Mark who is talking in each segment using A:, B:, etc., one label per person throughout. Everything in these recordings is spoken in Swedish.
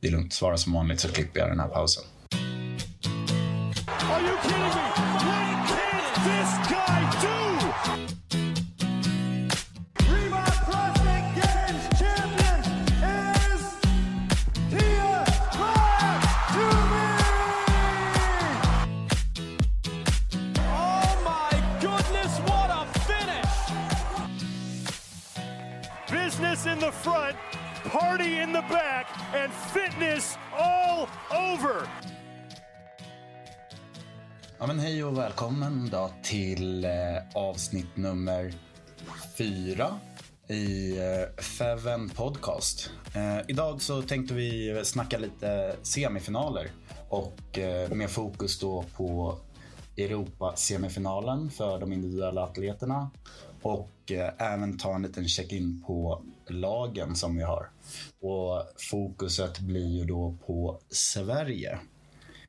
A: Det är lugnt, svara som vanligt så klipper jag den här pausen.
B: Games in the front, party in the back, and fitness all over.
A: Ja, men hej och välkommen då till eh, avsnitt nummer fyra i eh, Feven Podcast. Eh, idag så tänkte vi snacka lite semifinaler och eh, med fokus då på Europa-semifinalen för de individuella atleterna och eh, även ta en liten check-in på lagen som vi har. Och fokuset blir ju då på Sverige.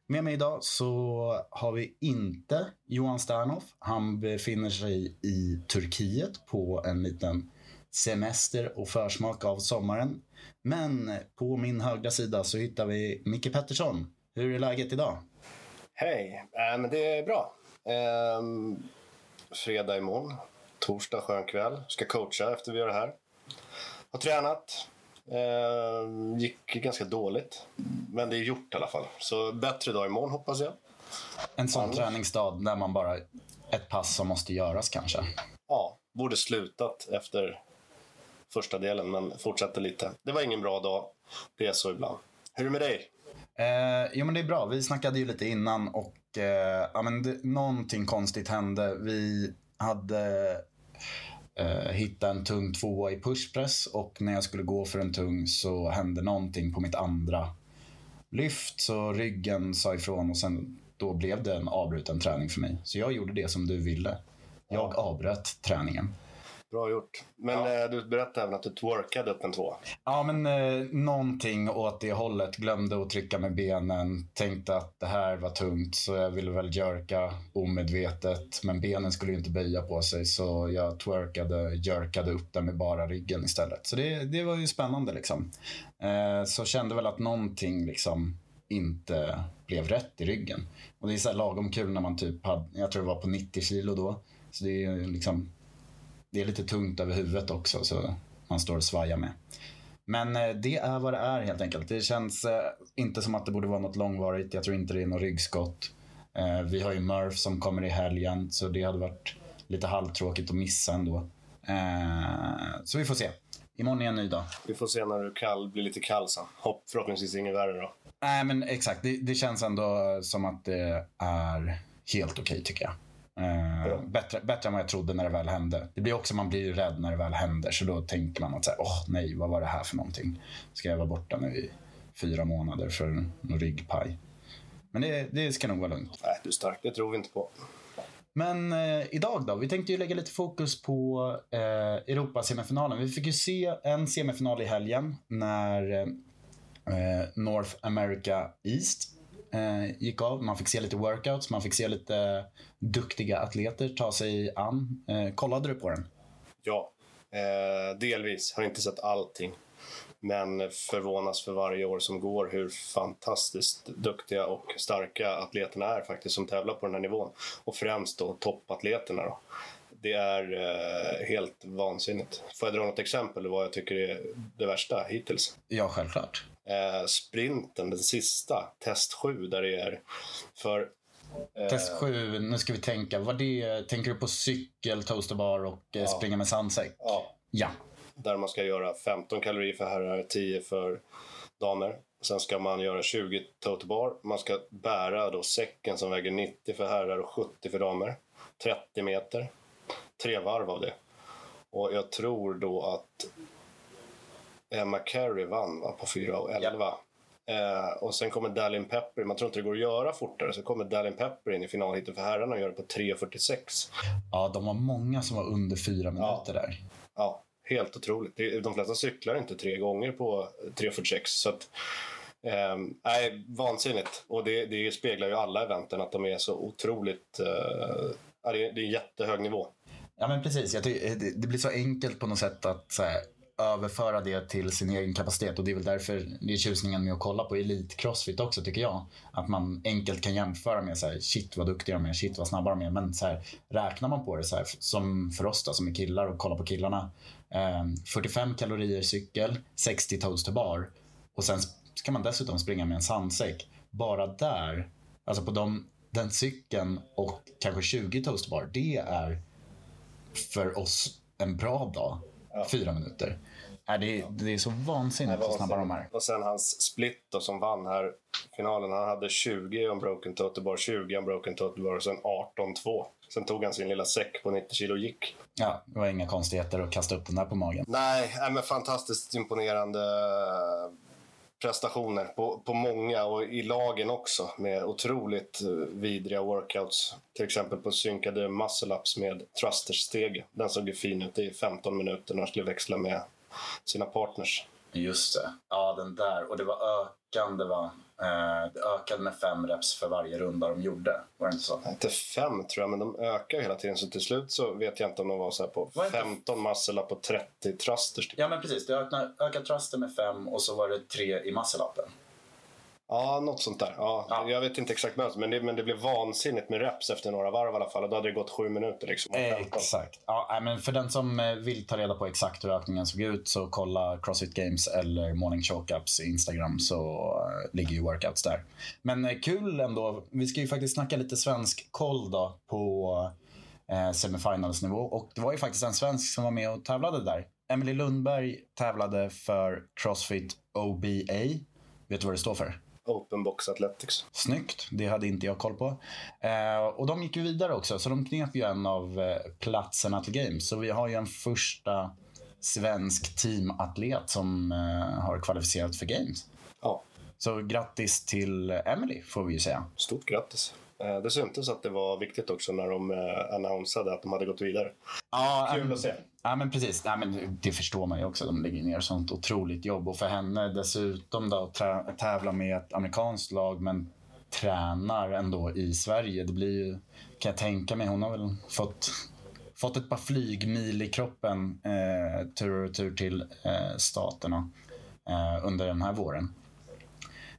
A: Med mig idag så har vi inte Johan Sternhoff. Han befinner sig i Turkiet på en liten semester och försmak av sommaren. Men på min högra sida så hittar vi Micke Pettersson. Hur är läget idag?
C: Hej, äh, men det är bra. Ehm, fredag imorgon, torsdag skön kväll. Ska coacha efter vi gör det här. Har tränat. Ehm, gick ganska dåligt. Men det är gjort i alla fall. Så bättre dag imorgon hoppas jag.
A: En sån träningsdag där man bara ett pass som måste göras kanske.
C: Ja, borde slutat efter första delen men fortsatte lite. Det var ingen bra dag. Det är så ibland. Hur är det med dig?
A: Eh, jo men det är bra. Vi snackade ju lite innan och eh, ja, men det, någonting konstigt hände. Vi hade eh, hitta en tung tvåa i pushpress och när jag skulle gå för en tung så hände någonting på mitt andra lyft. Så ryggen sa ifrån och sen då blev det en avbruten träning för mig. Så jag gjorde det som du ville. Jag avbröt träningen.
C: Bra gjort. Men eh, du berättade även att du twerkade upp en tvåa.
A: Ja, men eh, någonting åt det hållet. Glömde att trycka med benen. Tänkte att det här var tungt så jag ville väl jerka omedvetet. Men benen skulle ju inte böja på sig så jag twerkade, jerkade upp den med bara ryggen istället. Så det, det var ju spännande liksom. Eh, så kände väl att någonting liksom inte blev rätt i ryggen. Och det är så här lagom kul när man typ hade, jag tror det var på 90 kilo då. Så det är liksom det är lite tungt över huvudet också så man står och svajar med. Men eh, det är vad det är helt enkelt. Det känns eh, inte som att det borde vara något långvarigt. Jag tror inte det är något ryggskott. Eh, vi har ju Murph som kommer i helgen så det hade varit lite halvtråkigt att missa ändå. Så vi får se. Imorgon är en ny dag.
C: Vi får se när du kall, blir lite kall sen. Hopp, förhoppningsvis inget värre då.
A: Nej men exakt, det, det känns ändå som att det är helt okej tycker jag. Eh, bättre, bättre än vad jag trodde när det väl hände. Det blir också, man blir rädd när det väl händer. Så då tänker man att så här, åh nej, vad var det här för någonting? Ska jag vara borta nu i fyra månader för någon ryggpaj? Men det, det ska nog vara lugnt.
C: Nej, du är stark. Det tror vi inte på.
A: Men eh, idag då? Vi tänkte ju lägga lite fokus på eh, Europa-semifinalen. Vi fick ju se en semifinal i helgen när eh, North America East eh, gick av. Man fick se lite workouts, man fick se lite duktiga atleter ta sig an. Eh, kollade du på den?
C: Ja, eh, delvis. Har inte sett allting. Men förvånas för varje år som går hur fantastiskt duktiga och starka atleterna är faktiskt som tävlar på den här nivån. Och främst då toppatleterna. Då. Det är eh, helt vansinnigt. Får jag dra något exempel vad jag tycker är det värsta hittills?
A: Ja, självklart.
C: Eh, sprinten, den sista, test 7, där det är för
A: Eh, Test 7, nu ska vi tänka. Vad det, tänker du på cykel, toasterbar och eh, ja. springa med sandsäck?
C: Ja.
A: ja.
C: Där man ska göra 15 kalorier för herrar, 10 för damer. Sen ska man göra 20 totalbar. Man ska bära då säcken som väger 90 för herrar och 70 för damer. 30 meter. Tre varv av det. Och jag tror då att Emma Carey vann va, på 4 och 11. Ja. Eh, och sen kommer Dallin Pepper, man tror inte det går att göra fortare, så kommer Dallin Pepper in i finalhitten för herrarna och gör det på 3.46.
A: Ja, de var många som var under fyra minuter
C: ja.
A: där.
C: Ja, helt otroligt. De flesta cyklar inte tre gånger på 3.46. Så att, eh, nej, vansinnigt. Och det, det speglar ju alla eventen att de är så otroligt... Eh, det, är, det är jättehög nivå.
A: Ja men precis, jag tycker, det, det blir så enkelt på något sätt att så här, överföra det till sin egen kapacitet och det är väl därför det är tjusningen med att kolla på elitcrossfit. också tycker jag. Att man enkelt kan jämföra med så här, shit vad duktiga de är, shit vad snabba de är. Men så här, räknar man på det så här, som för oss då, som är killar och kollar på killarna. Eh, 45 kalorier cykel, 60 toast bar och sen ska man dessutom springa med en sandsäck. Bara där, alltså på de, den cykeln och kanske 20 toast bar, det är för oss en bra dag ja. fyra minuter. Äh, det, är, det är så vansinnigt hur snabba de är.
C: Och sen hans split då, som vann här finalen. Han hade 20 unbroken total bar, 20 unbroken total bar och sen 18-2. Sen tog han sin lilla säck på 90 kilo och gick.
A: Ja, det var inga konstigheter att kasta upp den där på magen.
C: Nej, men fantastiskt imponerande prestationer på, på många och i lagen också med otroligt eh, vidriga workouts. Till exempel på synkade muscle-ups med thrustersteg. Den såg ju fin ut i 15 minuter när de skulle växla med sina partners.
A: Just det. Ja, den där. Och det var ökande va? Eh, det ökade med fem reps för varje runda de gjorde. Var det inte så?
C: Inte fem tror jag, men de ökar hela tiden. Så till slut så vet jag inte om de var så här på var 15 muscle på 30 thrusters.
A: Ja, men precis. Det ökade, ökade thruster med fem och så var det tre i muscle -upen.
C: Ja, något sånt där. Ja, ja. Jag vet inte exakt mönster, men det, men det blev vansinnigt med reps efter några varv i alla fall. Och då hade det gått sju minuter. Liksom,
A: exakt. Ja, men för den som eh, vill ta reda på exakt hur ökningen såg ut så kolla Crossfit Games eller Morning Chalk-ups Instagram så uh, ligger ju workouts där. Men uh, kul ändå. Vi ska ju faktiskt snacka lite svensk koll då på uh, semifinalsnivå. Och det var ju faktiskt en svensk som var med och tävlade där. Emily Lundberg tävlade för Crossfit OBA. Vet du vad det står för?
C: Open Box Athletics.
A: Snyggt, det hade inte jag koll på. Eh, och de gick ju vidare också, så de knep ju en av eh, platserna till Games. Så vi har ju en första svensk teamatlet som eh, har kvalificerat för Games.
C: Ja.
A: Så grattis till Emily får vi ju säga.
C: Stort grattis. Eh, det syntes att det var viktigt också när de eh, annonsade att de hade gått vidare.
A: Ja, Kul att se. Ja, men precis. Ja, men det förstår man ju också. De lägger ner sånt otroligt jobb. Och för henne dessutom då att tävla med ett amerikanskt lag men tränar ändå i Sverige. Det blir ju, kan jag tänka mig, hon har väl fått, fått ett par flygmil i kroppen eh, tur och tur till eh, staterna eh, under den här våren.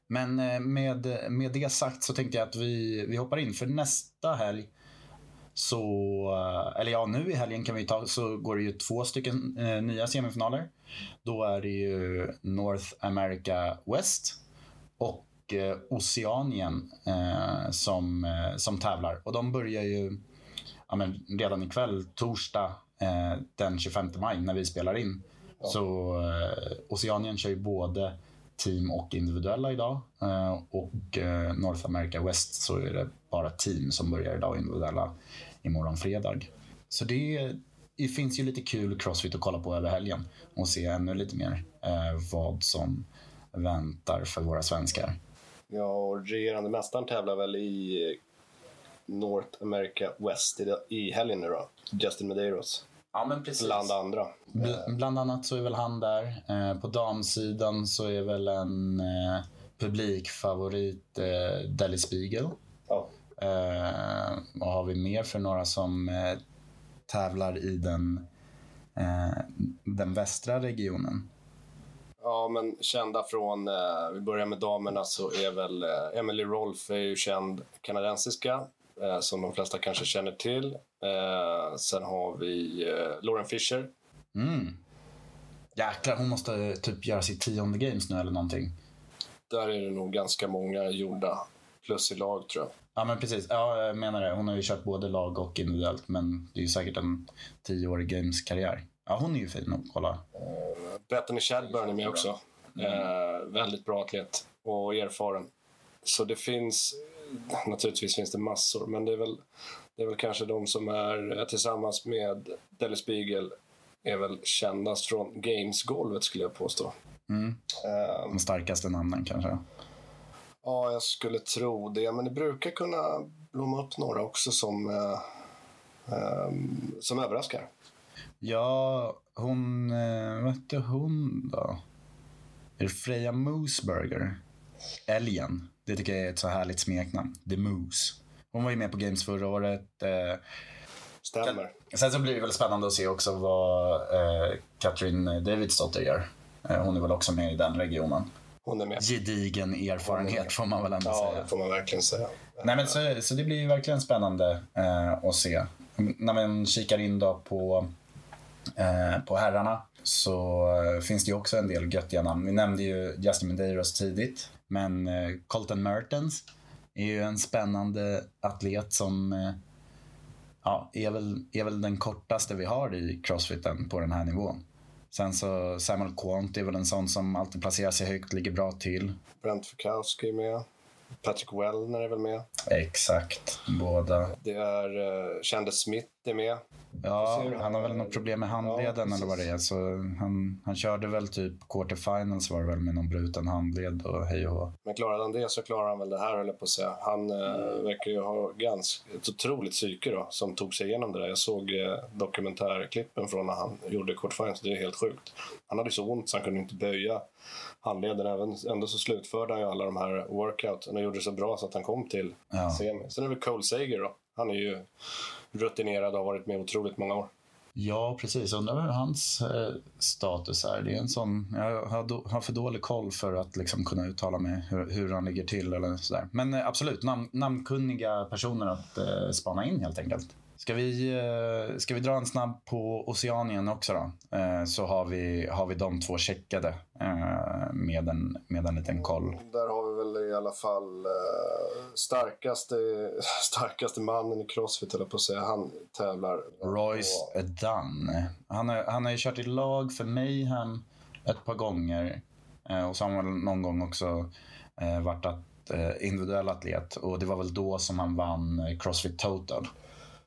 A: Men eh, med, med det sagt så tänkte jag att vi, vi hoppar in för nästa helg så, eh, eller ja, nu i helgen kan vi ta, så går det ju två stycken eh, nya semifinaler. Då är det ju North America West och eh, Oceanien eh, som, eh, som tävlar. Och de börjar ju ja, men redan ikväll, torsdag eh, den 25 maj när vi spelar in. Ja. Så Oceanien kör ju både team och individuella idag. och North America West så är det bara team som börjar idag och individuella imorgon fredag. Så det, det finns ju lite kul crossfit att kolla på över helgen och se ännu lite mer eh, vad som väntar för våra svenskar.
C: Ja, och regerande mästaren tävlar väl i North America West i, helgen nu då. Justin Medeiros.
A: Ja, men precis.
C: Bland andra.
A: Bl- bland annat så är väl han där. Eh, på damsidan så är väl en eh, publikfavorit eh, Deli Spiegel.
C: Ja.
A: Eh, vad har vi mer för några som eh, tävlar i den, eh, den västra regionen?
C: Ja, men kända från, eh, vi börjar med damerna, så är väl eh, Emily Rolf är ju känd kanadensiska, eh, som de flesta kanske känner till. Eh, sen har vi Lauren Fisher.
A: Mm. Jäklar, hon måste typ göra sitt tionde games nu eller någonting.
C: Där är det nog ganska många gjorda, plus i lag tror jag.
A: Ja, men precis. Ja, jag menar det. Hon har ju kört både lag och individuellt, men det är ju säkert en tioårig games-karriär. Ja, hon är ju fin att kolla.
C: Bethany Chadburn är med också. Eh, väldigt bra atlet och erfaren. Så det finns, naturligtvis finns det massor, men det är väl, det är väl kanske de som är tillsammans med Delle Spiegel är väl kändast från Games-golvet skulle jag påstå.
A: Mm.
C: Eh,
A: De starkaste namnen kanske.
C: Ja, jag skulle tro det, men det brukar kunna blomma upp några också som, eh, eh, som överraskar.
A: Ja, hon... eh, Vad hette hon då? Är det Freja Mooseburger? Älgen. Det tycker jag är ett så härligt smeknamn. The Moose. Hon var ju med på Games förra året. eh,
C: Stämmer.
A: Sen så blir det väl spännande att se också vad eh, Katrin Davidsdotter gör. Eh, hon är väl också med i den regionen.
C: Hon är med.
A: Gedigen erfarenhet får man väl ändå
C: Ja,
A: säga.
C: det får man verkligen säga.
A: Nej, men så, så det blir ju verkligen spännande eh, att se. När man kikar in då på, eh, på herrarna så eh, finns det ju också en del göttiga namn. Vi nämnde ju Justin Medeiros tidigt, men eh, Colton Mertens är ju en spännande atlet som eh, ja, är, väl, är väl den kortaste vi har i crossfiten på den här nivån. Sen så Samuel Quant är väl en sån som alltid placerar sig högt, ligger bra till.
C: Brent Fukowski är med. Patrick Wellner är väl med.
A: Exakt, båda.
C: Det är uh, Chandler Smith är med.
A: Ja, han har väl något problem med handleden
C: Ja,
A: eller vad det är. Så han, han körde väl typ quarterfinals var det väl med någon bruten handled och hej och.
C: Men klarade han det så klarar han väl det här, höll jag på att säga. Han uh, verkar ju ha ganska, ett otroligt psyke då, som tog sig igenom det där. Jag såg uh, dokumentärklippen från när han gjorde quarterfinals. Det är helt sjukt. Han hade så ont så han kunde inte böja handleden. Även, ändå så slutförde han ju alla de här workouten och gjorde det så bra så att han kom till
A: Ja.
C: semi. Sen är det Cole Sager då. Han är ju rutinerad och har varit med otroligt många år.
A: Ja, precis. Undrar hur hans eh, status är. Det är en sån, jag har, do, har för dålig koll för att liksom kunna uttala mig hur, hur han ligger till eller sådär. Men eh, absolut, nam, namnkunniga personer att eh, spana in helt enkelt. Ska vi, eh, ska vi dra en snabb på Oceanien också då? Eh, så har vi, har vi de två checkade eh, med, en, med en liten koll.
C: Där har vi väl i alla fall starkaste, starkaste mannen i crossfit, eller på att säga. Han tävlar.
A: Royce
C: på-
A: Dunn. Han har, han har ju kört i lag för Mayhem ett par gånger. Och så har han någon gång också varit att, individuell atlet. Och det var väl då som han vann Crossfit Total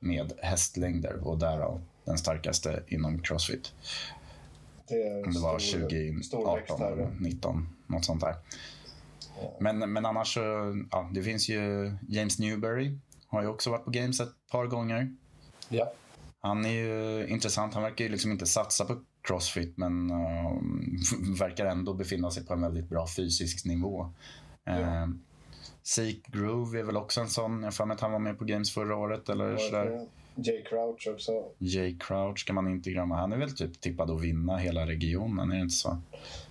A: med hästlängder och därav den starkaste inom Crossfit.
C: Det,
A: det var
C: stor- stor växt
A: 2018
C: här.
A: eller 19, något sånt där. Men, men annars så, ja, det finns ju James Newberry. Har ju också varit på Games ett par gånger.
C: Ja.
A: Han är ju intressant. Han verkar ju liksom inte satsa på crossfit men uh, verkar ändå befinna sig på en väldigt bra fysisk nivå. Uh, Seek Groove är väl också en sån. Jag har att han var med på Games förra året eller sådär.
C: Jay Crouch också.
A: Jay Crouch kan man inte glömma. Han är väl typ tippad att vinna hela regionen, är det inte så?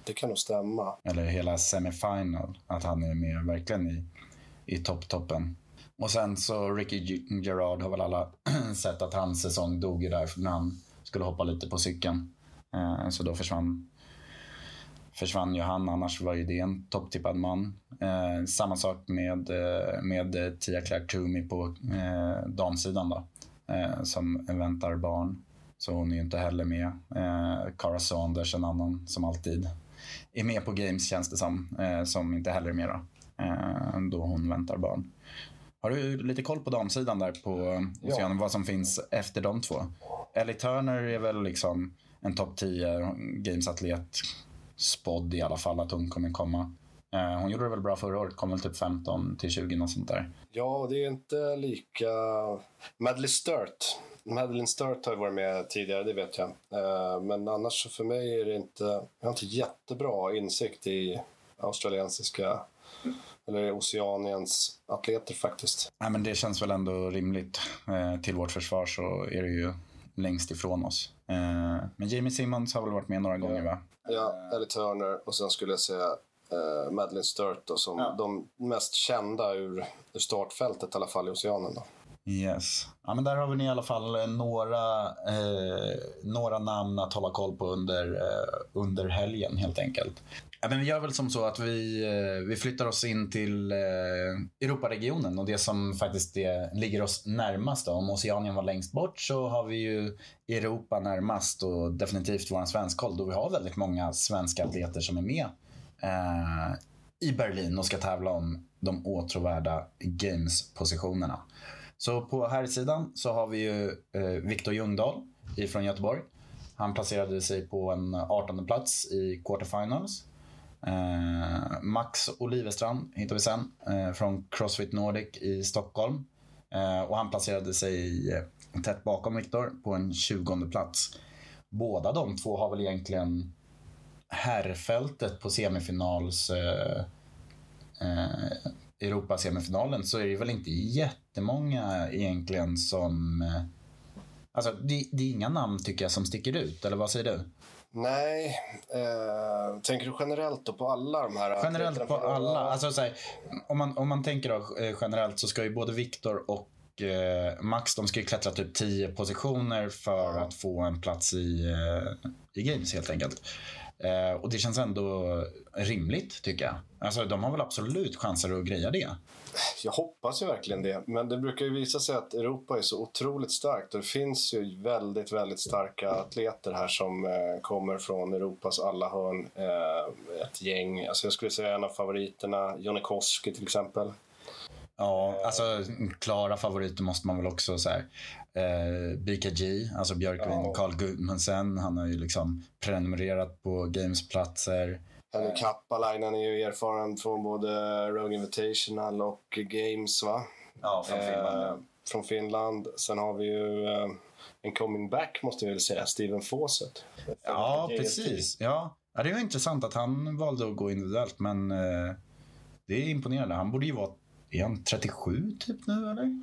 C: Det kan nog stämma.
A: Eller hela semifinal. Att han är med verkligen i, i topp-toppen. Och sen så Ricky Gerard har väl alla sett att hans säsong dog ju där när han skulle hoppa lite på cykeln. Eh, så då försvann, försvann ju han, annars var ju det en topptippad man. Eh, samma sak med, eh, med Tia Claire Toomey på eh, damsidan då. Eh, som väntar barn. Så hon är ju inte heller med. Eh, Cara Saunders, en annan som alltid är med på games känns det som. Eh, som inte heller är med då. Eh, då hon väntar barn. Har du lite koll på damsidan där på Oceanen, vad som finns efter de två? Ellie Turner är väl liksom en topp 10 gamesatlet. Spådd i alla fall att hon kommer komma. Eh, hon gjorde det väl bra förra året, kom väl typ 15 till 20 något sånt där.
C: Ja, det är inte lika... Madeleine Sturt. Madeleine Sturt har ju varit med tidigare, det vet jag. Eh, men annars för mig är det inte... Jag har inte jättebra insikt i australiensiska eller Oceaniens atleter faktiskt.
A: Nej, men det känns väl ändå rimligt. Eh, till vårt försvar så är det ju längst ifrån oss. Men Jamie Simmons har väl varit med några gånger va?
C: Ja, Ellie Turner och sen skulle jag säga eh, Madeleine Sturt då, som
A: Ja.
C: de mest kända ur, ur startfältet i alla fall i Oceanen. Då.
A: Yes. Ja, men där har vi i alla fall eh, några, eh, några namn att hålla koll på under, eh, under helgen helt enkelt. Ja, men vi gör väl som så att vi, eh, vi flyttar oss in till eh, Europaregionen och det som faktiskt är, ligger oss närmast. Då. Om Oceanien var längst bort så har vi ju Europa närmast och definitivt vår svenskoll då vi har väldigt många svenska atleter som är med eh, i Berlin och ska tävla om de åtråvärda Games-positionerna. Så på här sidan så har vi ju eh, Viktor Ljungdahl ifrån Göteborg. Han placerade sig på en 18 plats i quarterfinals. Eh, Max Olivestrand hittar vi sen eh, från Crossfit Nordic i Stockholm. Eh, och han placerade sig eh, tätt bakom Viktor på en 20 plats. Båda de två har väl egentligen herrfältet på semifinals eh, eh, Europa-semifinalen så är det väl inte jättemånga egentligen som... eh, Alltså, det, det är inga namn tycker jag som sticker ut, eller vad säger du?
C: Nej, eh, tänker du generellt då på alla de här?
A: Generellt på alla. Alltså, så här, om, man, om man tänker då, eh, generellt så ska ju både Viktor och eh, Max de ska ju klättra typ 10 positioner för att få en plats i, eh, i Games helt enkelt. Eh, och det känns ändå rimligt tycker jag. Alltså de har väl absolut chanser att greja det.
C: Jag hoppas ju verkligen det, men det brukar ju visa sig att Europa är så otroligt starkt och det finns ju väldigt, väldigt starka atleter här som eh, kommer från Europas alla hörn. Eh, ett gäng, alltså jag skulle säga en av favoriterna, Jonny Koski till exempel.
A: Ja, alltså klara favoriter måste man väl också säga. Eh, BKG, alltså Björkvin,
C: Ja.
A: Carl Gudmundsen. Han har ju liksom prenumererat på Gamesplatser.
C: Henrik Kappalainen är ju erfaren från både Rogue Invitational och Games va?
A: Ja, från Finland.
C: Eh, från Finland. Sen har vi ju eh, en coming back måste vi väl säga, Steven Fawcett.
A: Ja, precis. Ja. ja, det var intressant att han valde att gå individuellt, men eh, det är imponerande. Han borde ju vara, är han 37 typ nu eller?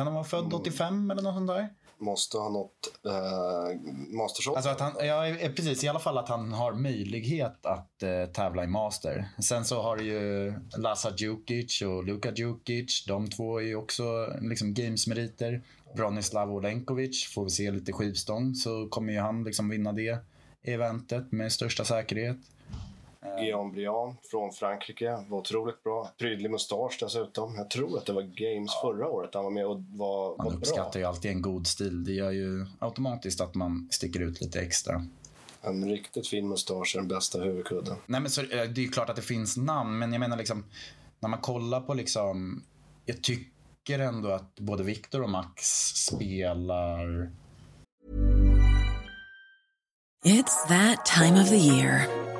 A: Kan han vara född 85 eller något sånt där?
C: Måste ha nått eh, Mastershot.
A: Alltså att han, ja, eh, precis, i alla fall att han har möjlighet att eh, tävla i Master. Sen så har du ju Lasa Djukic och Luka Djukic. De två är ju också liksom gamesmeriter. Bronislav Olenkovic, får vi se lite skivstång så kommer ju han liksom vinna det eventet med största säkerhet.
C: Guillaume Briand från Frankrike var otroligt bra. Prydlig mustasch dessutom. Jag tror att det var Games förra året han var med och var,
A: Man
C: var
A: uppskattar
C: bra.
A: ju alltid en god stil. Det gör ju automatiskt att man sticker ut lite extra.
C: En riktigt fin mustasch är den bästa huvudkudden.
A: Nej, men så, eh, det är ju klart att det finns namn, men jag menar liksom när man kollar på liksom. Jag tycker ändå att både Viktor och Max spelar.
D: It's that time of the year.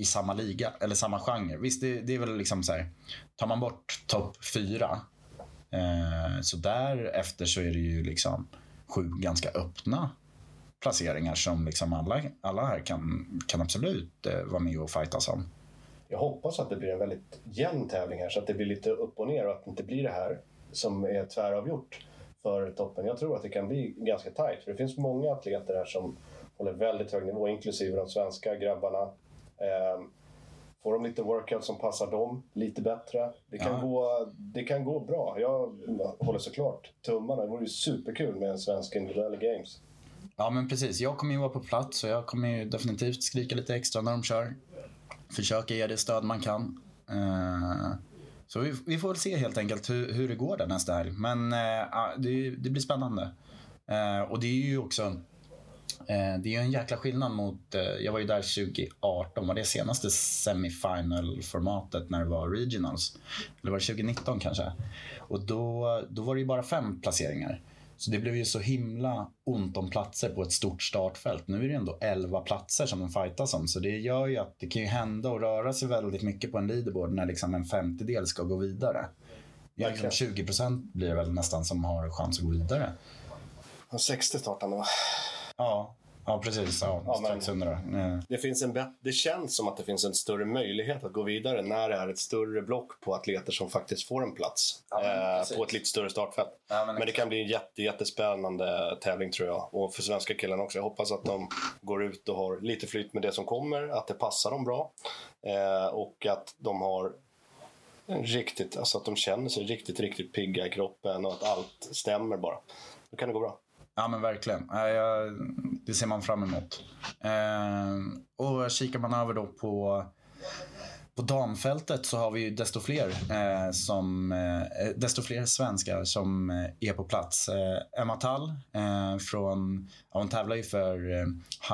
A: i samma liga eller samma genre. Visst, det, det är väl liksom så här. Tar man bort topp fyra eh, så därefter så är det ju liksom sju ganska öppna placeringar som liksom alla, alla här kan, kan absolut eh, vara med och fightas om.
C: jag hoppas att det blir en väldigt jämn tävling här så att det blir lite upp och ner och att det inte blir det här som är tväravgjort för toppen. Jag tror att det kan bli ganska tajt för det finns många atleter här som håller väldigt hög nivå, inklusive de svenska grabbarna. Eh, får de lite workout som passar dem lite bättre. Det kan,
A: Ja.
C: gå, det kan gå bra. Jag håller såklart tummarna. Det vore ju superkul med en svensk individuell games.
A: Ja, men precis. Jag kommer ju vara på plats och jag kommer ju definitivt skrika lite extra när de kör. Försöka ge det stöd man kan. Eh, så vi, får väl se helt enkelt hur, det går där nästa helg. Men eh, det, blir spännande. Eh, och det är ju också det är ju en jäkla skillnad mot, eh, jag var ju där 2018, var det senaste semifinal-formatet när det var regionals? Eller var det 2019 kanske? Och då, då var det ju bara fem placeringar. Så det blev ju så himla ont om platser på ett stort startfält. Nu är det ändå 11 platser som de fightas om. Så det gör ju att det kan ju hända och röra sig väldigt mycket på en leaderboard när liksom en femtedel ska gå vidare. Liksom 20 procent blir det väl nästan som har chans att gå vidare.
C: Och 60 startande va?
A: Ja, ja precis. Ja,
C: Ja, men-
A: strax under. Eh,
C: Det, finns en det känns som att det finns en större möjlighet att gå vidare när det är ett större block på atleter som faktiskt får en plats
A: Ja,
C: eh, på ett lite större startfält.
A: Ja, men
C: men det kan bli en jätte, jättespännande tävling tror jag. Och för svenska killarna också. Jag hoppas att de går ut och har lite flyt med det som kommer, att det passar dem bra. Eh, och att de har riktigt, alltså att de känner sig riktigt, riktigt pigga i kroppen och att allt stämmer bara. Då kan det gå bra.
A: Ja men verkligen. Det ser man fram emot. Eh, och kikar man över då på, på damfältet så har vi ju desto fler, eh, som, eh, eh desto fler svenskar som eh, är på plats. Eh, Emma Tall från, ja, hon tävlar ju för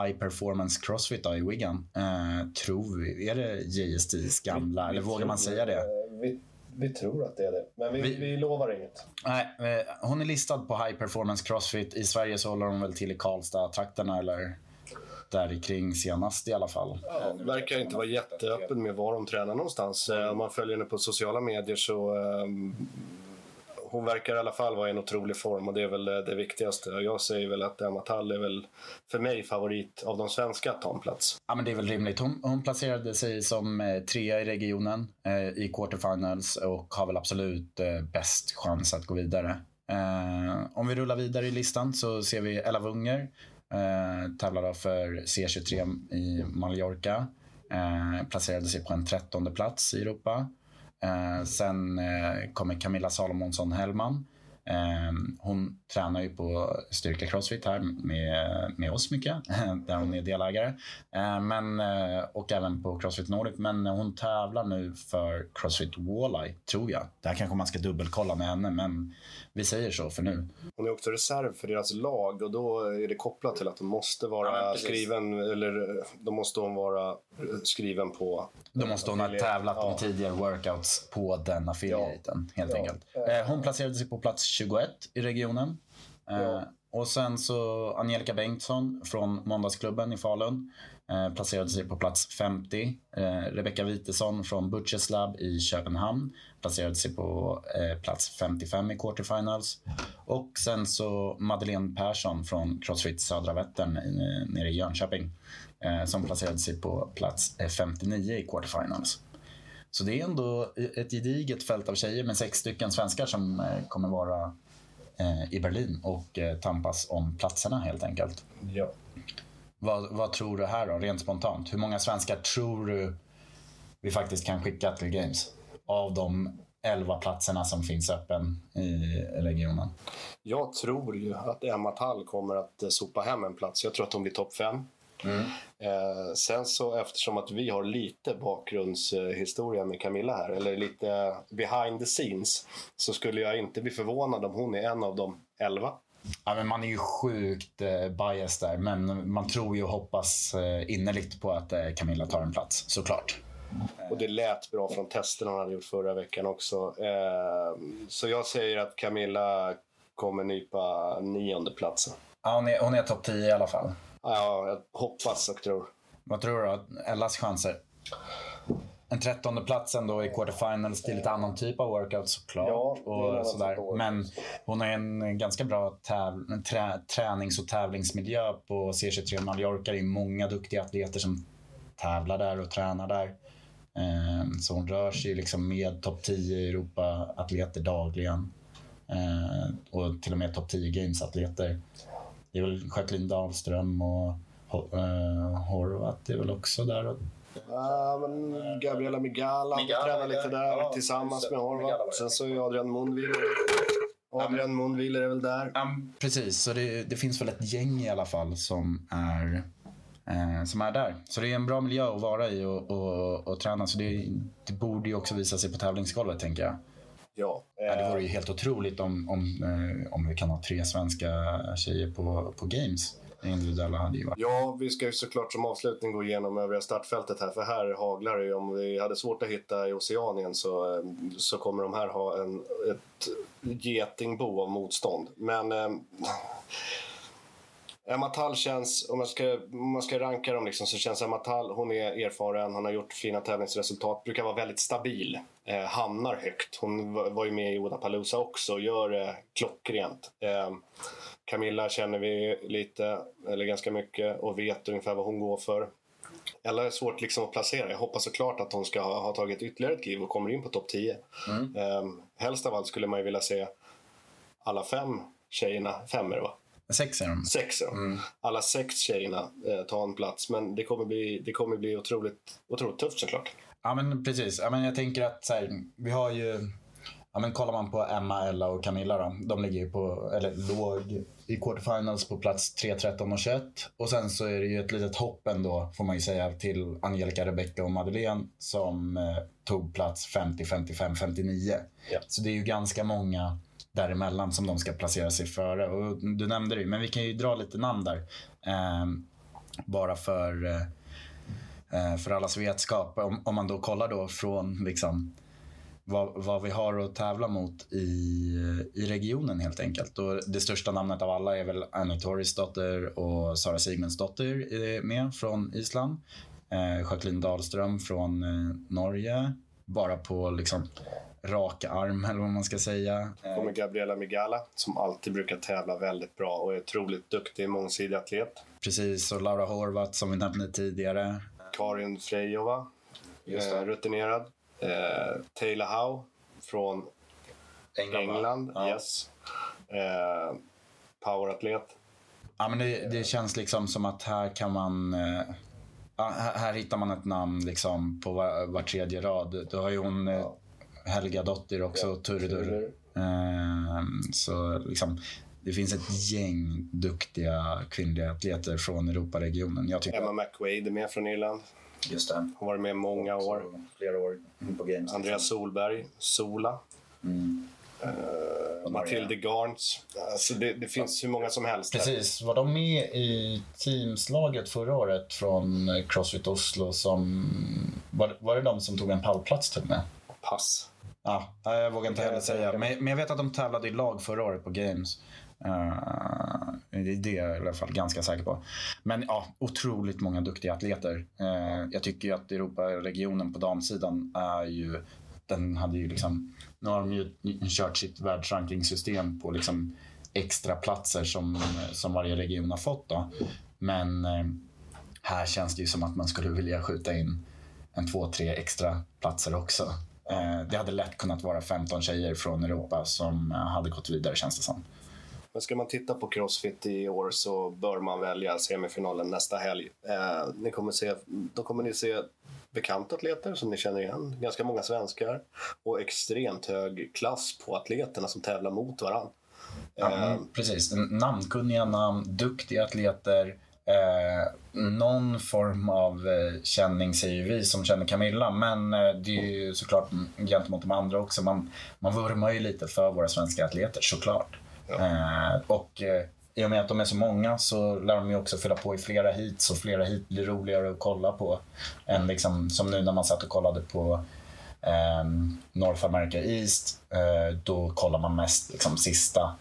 A: High Performance Crossfit då, i Wigan. Tror vi, är det JSTs gamla, eller vågar man säga det?
C: Vi, vi tror att det är det. Men vi,
A: Vi-
C: vi lovar inget.
A: Nej, eh, hon är listad på High Performance Crossfit. I Sverige så håller hon väl till i Karlstad-trakterna eller där kring senast i alla fall.
C: Ja, verkar inte vara jätteöppen med var de tränar någonstans. Eh, Om man följer henne på sociala medier så ehm, hon verkar i alla fall vara i en otrolig form och det är väl det viktigaste. Jag säger väl att Emma Tall är väl för mig favorit av de svenska att ta en plats.
A: Ja, men det är väl rimligt. Hon, hon placerade sig som eh, trea i regionen eh, i quarterfinals och har väl absolut eh, bäst chans att gå vidare. Eh, om vi rullar vidare i listan så ser vi Ella Wunger. Eh, tävlar då för C23 i Mallorca. Eh, placerade sig på en trettonde plats i Europa. Eh, sen eh, kommer Camilla Salomonsson Hellman. Eh, hon tränar ju på Styrka Crossfit här med, med oss mycket, där hon är delägare. Eh, men, eh, och även på Crossfit Nordic. Men hon tävlar nu för Crossfit Walleye, tror jag. Det här kanske man ska dubbelkolla med henne, men vi säger så för nu.
C: Hon är också reserv för deras lag och då är det kopplat till att de måste
A: Ja,
C: vara
A: precis.
C: skriven eller då måste hon vara skriven på
A: Då måste hon ha tävlat
C: Ja.
A: om tidigare workouts på den affiliaten, helt
C: Ja.
A: enkelt. Eh, Hon placerade sig på plats 21 i regionen. Eh,
C: Ja.
A: Och sen så Angelica Bengtsson från Måndagsklubben i Falun eh, placerade sig på plats 50. Eh, Rebecka Witesson från Butchers Lab i Köpenhamn placerade sig på eh, plats 55 i quarterfinals. Och sen så Madeleine Persson från Crossfit Södra Vättern eh, nere i Jönköping eh, som placerade sig på plats eh, 59 i quarterfinals. Så det är ändå ett gediget fält av tjejer med sex stycken svenskar som eh, kommer vara eh, i Berlin och eh, tampas om platserna helt enkelt.
C: Ja.
A: Vad, vad tror du här då, rent spontant? Hur många svenskar tror du vi faktiskt kan skicka till Games? Av de 11 platserna som finns öppen i regionen.
C: Jag tror ju att Emma Tall kommer att sopa hem en plats. Jag tror att hon blir topp fem. Eh, sen så eftersom att vi har lite bakgrundshistoria med Camilla här, eller lite behind the scenes, så skulle jag inte bli förvånad om hon är en av de elva.
A: Ja, men man är ju sjukt eh, bias där, men man tror ju och hoppas eh, innerligt på att eh, Camilla tar en plats, såklart.
C: Och det lät bra från testerna hon hade gjort förra veckan också. Eh, så jag säger att Camilla kommer nypa nionde platsen.
A: Ja, hon är, hon är topp 10 i alla fall.
C: Ja, jag hoppas och tror.
A: Vad tror du då? Ellas chanser? En trettonde platsen då i quarterfinals till lite annan typ av workout såklart.
C: Ja, det är
A: och sådär. Men hon har en ganska bra täv- trä- tränings och tävlingsmiljö på C23 Mallorca. Det är många duktiga atleter som tävlar där och tränar där. Eh, så hon rör sig liksom med topp 10 Europa-atleter dagligen. Eh, och till och med topp 10 Games-atleter. Det är väl Jacqueline Dahlström och uh, Horvath är väl också där. Och...
C: Ja, men Gabriela Migala, Migala tränar lite där ja, tillsammans med Horvath. Sen så är Adrian Mundviller Adrian Mundviller är väl där.
A: Ja, precis, så det, det, finns väl ett gäng i alla fall som är, eh, som är där. Så det är en bra miljö att vara i och, och, och träna. Så det, det, borde ju också visa sig på tävlingsgolvet, tänker jag.
C: Ja,
A: eh... ja, det vore ju helt otroligt om, om, eh, om vi kan ha tre svenska tjejer på, på Games individuella hade ju varit.
C: Ja, vi ska ju såklart som avslutning gå igenom övriga startfältet här. För här haglar det ju. Om vi hade svårt att hitta i Oceanien så, så kommer de här ha en, ett getingbo av motstånd. Men eh, Emma Tall känns, om man ska, om man ska ranka dem liksom, så känns Emma Tall, hon är erfaren, hon har gjort fina tävlingsresultat, brukar vara väldigt stabil, eh, hamnar högt. Hon var, ju med i Odapalooza också och gör det eh, klockrent. Eh, Camilla känner vi lite, eller ganska mycket, och vet ungefär vad hon går för. Ella är svårt liksom att placera. Jag hoppas såklart att hon ska ha, ha tagit ytterligare ett kliv och kommer in på topp 10. Mm. Um, helst av allt skulle man ju vilja se alla fem tjejerna, fem är det va?
A: Sex är de.
C: Sex de. Mm. Alla sex tjejerna eh, tar en plats. Men det kommer bli, det kommer bli otroligt, otroligt tufft såklart.
A: Ja men precis. Ja, men jag tänker att så här, vi har ju Ja, men kollar man på Emma, Ella och Camilla då, de ligger ju på, eller låg i quarterfinals på plats 3, 13 och 21. Och sen så är det ju ett litet hopp ändå, får man ju säga, till Angelica, Rebecca och Madeleine som eh, tog plats 50, 55, 59. Ja. Så det är ju ganska många däremellan som de ska placera sig före. Och du nämnde det men vi kan ju dra lite namn där. Eh, bara för, eh, för allas vetskap. Om, om man då kollar då från liksom vad, vad, vi har att tävla mot i, i regionen helt enkelt. Och det största namnet av alla är väl Annie Torrisdotter och Sara Sigmundsdotter eh, med från Island. Eh, Jacqueline Dahlström från eh, Norge. Bara på liksom rak arm eller vad man ska säga.
C: Kommer Gabriela Migala som alltid brukar tävla väldigt bra och är otroligt duktig mångsidig atlet.
A: Precis, och Laura Horvath som vi nämnde tidigare.
C: Karin Frejova, eh, rutinerad. Eh, Taylor Howe från England. England ja. yes. eh, poweratlet.
A: Ja, men det, det, känns liksom som att här kan man... Eh, här, här, hittar man ett namn liksom på var, var tredje rad. Du har ju hon eh, Helga Dottir också, ja, Turdur. Eh, så liksom, det finns ett gäng duktiga kvinnliga atleter från Europaregionen.
C: Jag tycker... Emma McWade är med från Irland.
A: Just det.
C: Har varit med många år.
A: Flera år på Games.
C: Andreas Solberg, Sola. Mm. Uh, Matilde Garns. Alltså det, det finns hur många som helst.
A: Precis. Var de med i teamslaget förra året från Crossfit Oslo? Som, var, var det de som tog en pallplats till med?
C: Pass.
A: Ja, jag vågar inte heller säga. Men, men jag vet att de tävlade i lag förra året på Games. Uh, det är jag i alla fall ganska säker på. Men ja, otroligt många duktiga atleter. Uh, jag tycker ju att Europaregionen på damsidan är ju... Den hade ju liksom... Nu har de ju kört sitt världsrankingsystem på liksom extra platser som, som varje region har fått. Då. Men uh, här känns det ju som att man skulle vilja skjuta in en två, tre extra platser också. Det hade lätt kunnat vara 15 tjejer från Europa som hade gått vidare känns det som.
C: Men ska man titta på Crossfit i år så bör man välja semifinalen nästa helg. Eh, ni kommer se, då kommer ni se bekanta atleter som ni känner igen, ganska många svenskar och extremt hög klass på atleterna som tävlar mot varandra.
A: Ja, eh, precis, namnkunniga namn, duktiga atleter. Eh, någon form av eh, känning säger vi som känner Camilla, men eh, det är ju såklart gentemot de andra också. Man, man vurmar ju lite för våra svenska atleter, såklart. Eh, och i och med att de är så många så lär de ju också fylla på i flera hit så flera hit blir roligare att kolla på. Än liksom, som nu när man satt och kollade på eh, North America East. Eh, då kollar man mest liksom, sista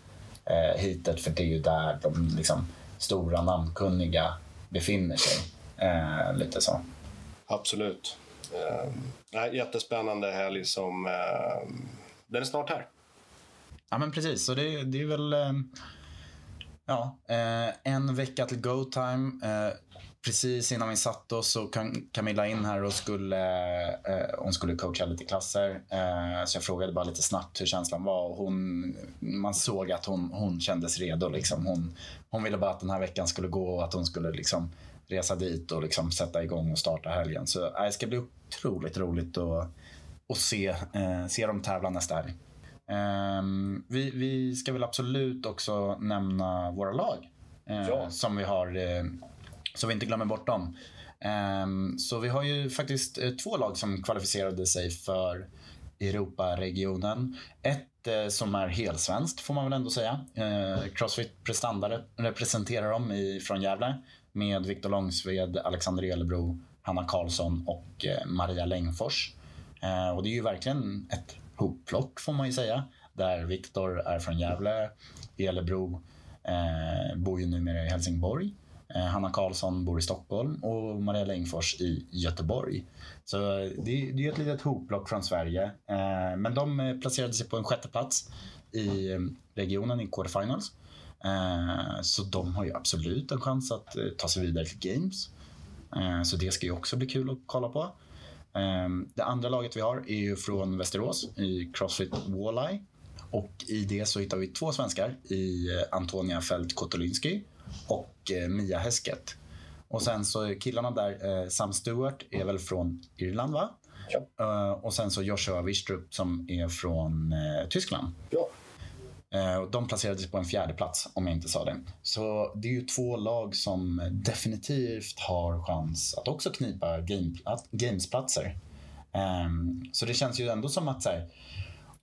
A: eh, hitet för det är ju där de liksom, stora namnkunniga befinner sig. Eh, lite så.
C: Absolut. Eh, jättespännande helg som... Eh, den är snart här.
A: Ja men precis, så det, det är väl... Eh, Ja, eh, en vecka till go time. Eh, precis innan vi satte oss så kom Camilla in här och skulle, eh, hon skulle coacha lite klasser. Eh, så jag frågade bara lite snabbt hur känslan var. Och hon, man såg att hon, hon kändes redo. Liksom. Hon, hon ville bara att den här veckan skulle gå och att hon skulle liksom, resa dit och liksom, sätta igång och starta helgen. Så eh, det ska bli otroligt roligt att, att se, eh, se dem tävla nästa helg. Um, vi, vi, ska väl absolut också nämna våra lag. Uh, ja. Som vi har, uh, så vi inte glömmer bort dem. Ehm, så vi har ju faktiskt eh, två lag som kvalificerade sig för Europaregionen. Ett eh, som är helsvenskt får man väl ändå säga. Eh, Crossfit Prestanda representerar dem i, från Gävle med Viktor Långsved, Alexander Elebro, Hanna Karlsson och Maria Längfors. och det är ju verkligen ett hopplock får man ju säga. Där Viktor är från Gävle, Elebro eh, bor ju numera i Helsingborg. Eh, Hanna Karlsson bor i Stockholm och Maria Längfors i Göteborg. Så eh, det, det är ett litet hopplock från Sverige. Eh, men de placerade sig på en sjätte plats i regionen i quarterfinals. Så de har ju absolut en chans att ta sig vidare till Games. Så det ska ju också bli kul att kolla på. Det andra laget vi har är ju från Västerås i Crossfit Walleye. Och i det så hittar vi två svenskar i Antonia Fält Kotolinski och eh, Mia Hesket. Och sen så killarna där, eh, Sam Stewart är väl från Irland va? Ja. Och sen så Joshua Wistrup som är från Tyskland. Ja. Eh, de placerade sig på en fjärde plats om jag inte sa det. Så det är ju två lag som definitivt har chans att också knipa gamesplatser. Ehm, så det känns ju ändå som att så här,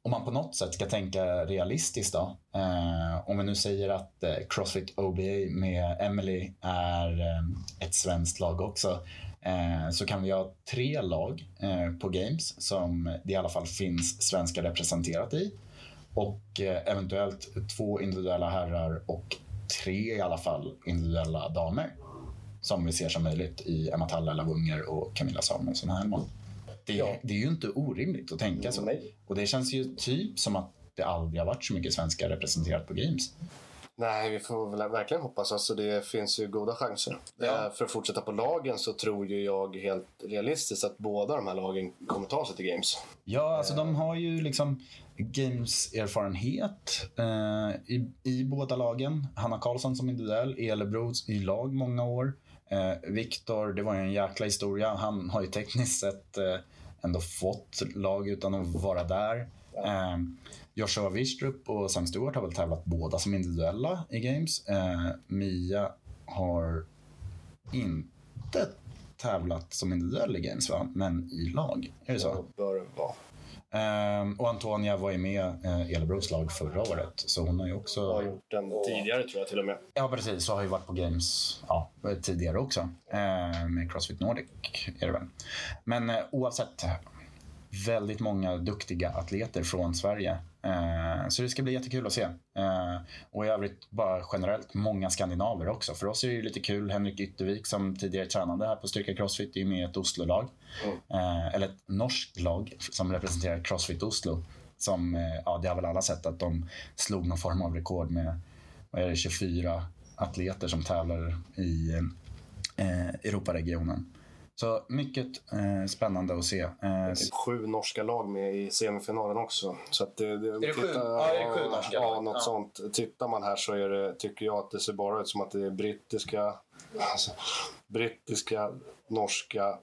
A: om man på något sätt ska tänka realistiskt då. Eh, om vi nu säger att eh, Crossfit OBA med Emily är eh, ett svenskt lag också. Eh, så kan vi ha tre lag eh, på Games som det i alla fall finns svenskar representerat i och eh, eventuellt två individuella herrar och tre i alla fall individuella damer som vi ser som möjligt i Emma Talla Lavunger och Camilla Samuelsson Hellman. Det, ja. det är ju inte orimligt att tänka så. Nej. Och det känns ju typ som att det aldrig har varit så mycket svenskar representerat på Games.
C: Nej, vi får väl verkligen hoppas. Alltså, det finns ju goda chanser. Ja. För att fortsätta på lagen så tror ju jag helt realistiskt att båda de här lagen kommer ta sig till Games.
A: Ja, alltså de har ju liksom Games-erfarenhet eh, i, i båda lagen. Hanna Karlsson som individuell, Elebro i lag många år. Eh, Viktor, det var ju en jäkla historia. Han har ju tekniskt sett eh, ändå fått lag utan att vara där. Eh, Joshua Wistrup och Sam Stewart har väl tävlat båda som individuella i Games. Eh, Mia har inte tävlat som individuell i Games, va? men i lag. Är det så?
C: Ja, bör vara.
A: Um, och Antonia var ju med uh, Elebros lag förra året, så hon har ju också...
C: Har gjort den tidigare tror jag till och med.
A: Ja, precis. Så har ju varit på Games ja, tidigare också. Uh, med Crossfit Nordic är det väl. Men uh, oavsett, väldigt många duktiga atleter från Sverige. Eh, så det ska bli jättekul att se. Eh, och i övrigt bara generellt många skandinaver också. För oss är det lite kul. Henrik Yttervik som tidigare tränade här på Styrka Crossfit är med i ett Oslo-lag. Mm. Eh, eller ett norskt lag som representerar Crossfit Oslo. Som, ja det har väl alla sett att de slog någon form av rekord med vad är det, 24 atleter som tävlar i Europaregionen. Så mycket eh, spännande att se. Eh, det
C: är typ sju norska lag med i semifinalen också. Så att det, det,
A: är det sju? ja, är det sju norska
C: Ja, något ja. sånt. Tittar man här så är det, tycker jag att det ser bara ut som att det är brittiska, alltså, brittiska, norska,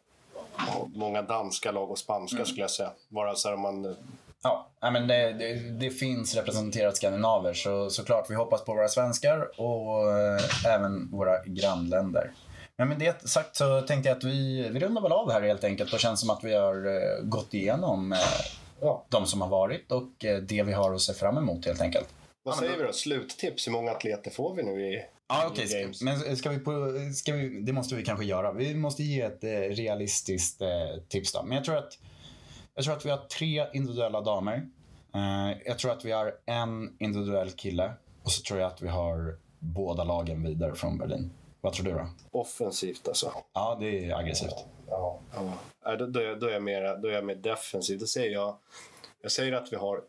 C: många danska lag och spanska mm. skulle jag säga. Bara så här man
A: Ja, men det, det, det, finns representerat skandinaver så såklart vi hoppas på våra svenskar och eh, även våra grannländer. Men med det sagt så tänkte jag att vi, vi rundar väl av här helt enkelt och känns som att vi har uh, gått igenom uh, ja, de som har varit och uh, det vi har att se fram emot helt enkelt.
C: Vad säger vi då? Sluttips, hur många atleter får vi nu i
A: Ja, okej. Okay. Men ska vi på, ska vi, det måste vi kanske göra. Vi måste ge ett realistiskt tips då. Men jag tror att, jag tror att vi har tre individuella damer. jag tror att vi har en individuell kille. Och så tror jag att vi har båda lagen vidare från Berlin. Vad tror du då?
C: Offensivt alltså.
A: Ja, det är aggressivt.
C: Ja, ja. Då, då, är jag, då, är jag mer, då är jag mer defensiv. Då säger jag, jag säger att vi har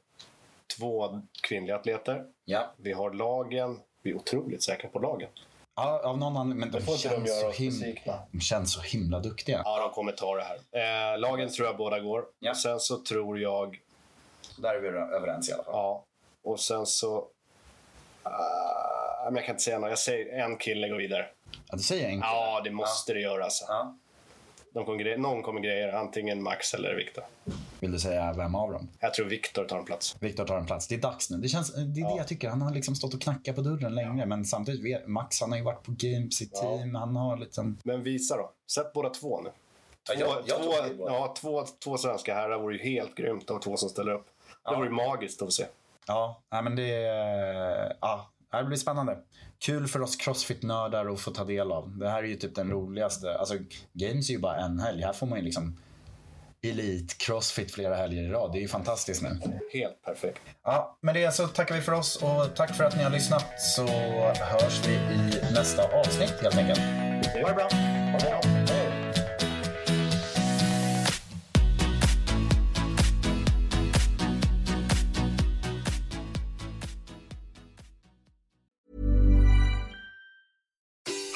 C: två kvinnliga atleter.
A: Ja.
C: Vi har lagen vi är otroligt säkra på lagen.
A: Ja, av någon anledning. Men de
C: de
A: känns,
C: göra
A: så
C: oss
A: him-
C: besvikna.
A: de känns så himla duktiga.
C: Ja, de kommer ta det här. Eh, lagen tror jag båda går.
A: Ja.
C: Och sen så tror jag...
A: Där är vi överens i alla fall.
C: Ja. Och sen så... ah, men jag kan inte säga något. Jag säger en kille går vidare.
A: Ja, du säger enkelt.
C: Ja, det måste det göra. Alltså.
A: Ja.
C: De kommer gre- någon kommer grejer, antingen Max eller Viktor.
A: Vill du säga vem av dem?
C: Jag tror Viktor tar en plats.
A: Viktor tar en plats. Det är dags nu. Det, känns, det är det jag tycker. Han har liksom stått och knackat på dörren länge. Men samtidigt, vet- Max han har ju varit på games i team. Han har liksom...
C: Men visa då. Sätt båda två nu.
A: Ja,
C: Två,
A: jag- jag det
C: två, ja, två, två svenska herrar vore ju helt grymt av två som ställer upp. Det vore ju magiskt att se.
A: Ja, nej, men det, är- ja, det blir spännande. Kul för oss crossfit-nördar att få ta del av. Det här är ju typ den roligaste. Alltså, games är ju bara en helg. Här får man ju liksom elit crossfit flera helger i rad. Det är ju fantastiskt nu.
C: Helt perfekt.
A: Ja, med det så tackar vi för oss och tack för att ni har lyssnat så hörs vi i nästa avsnitt helt enkelt.
C: Ha det bra. Hej då. Hej.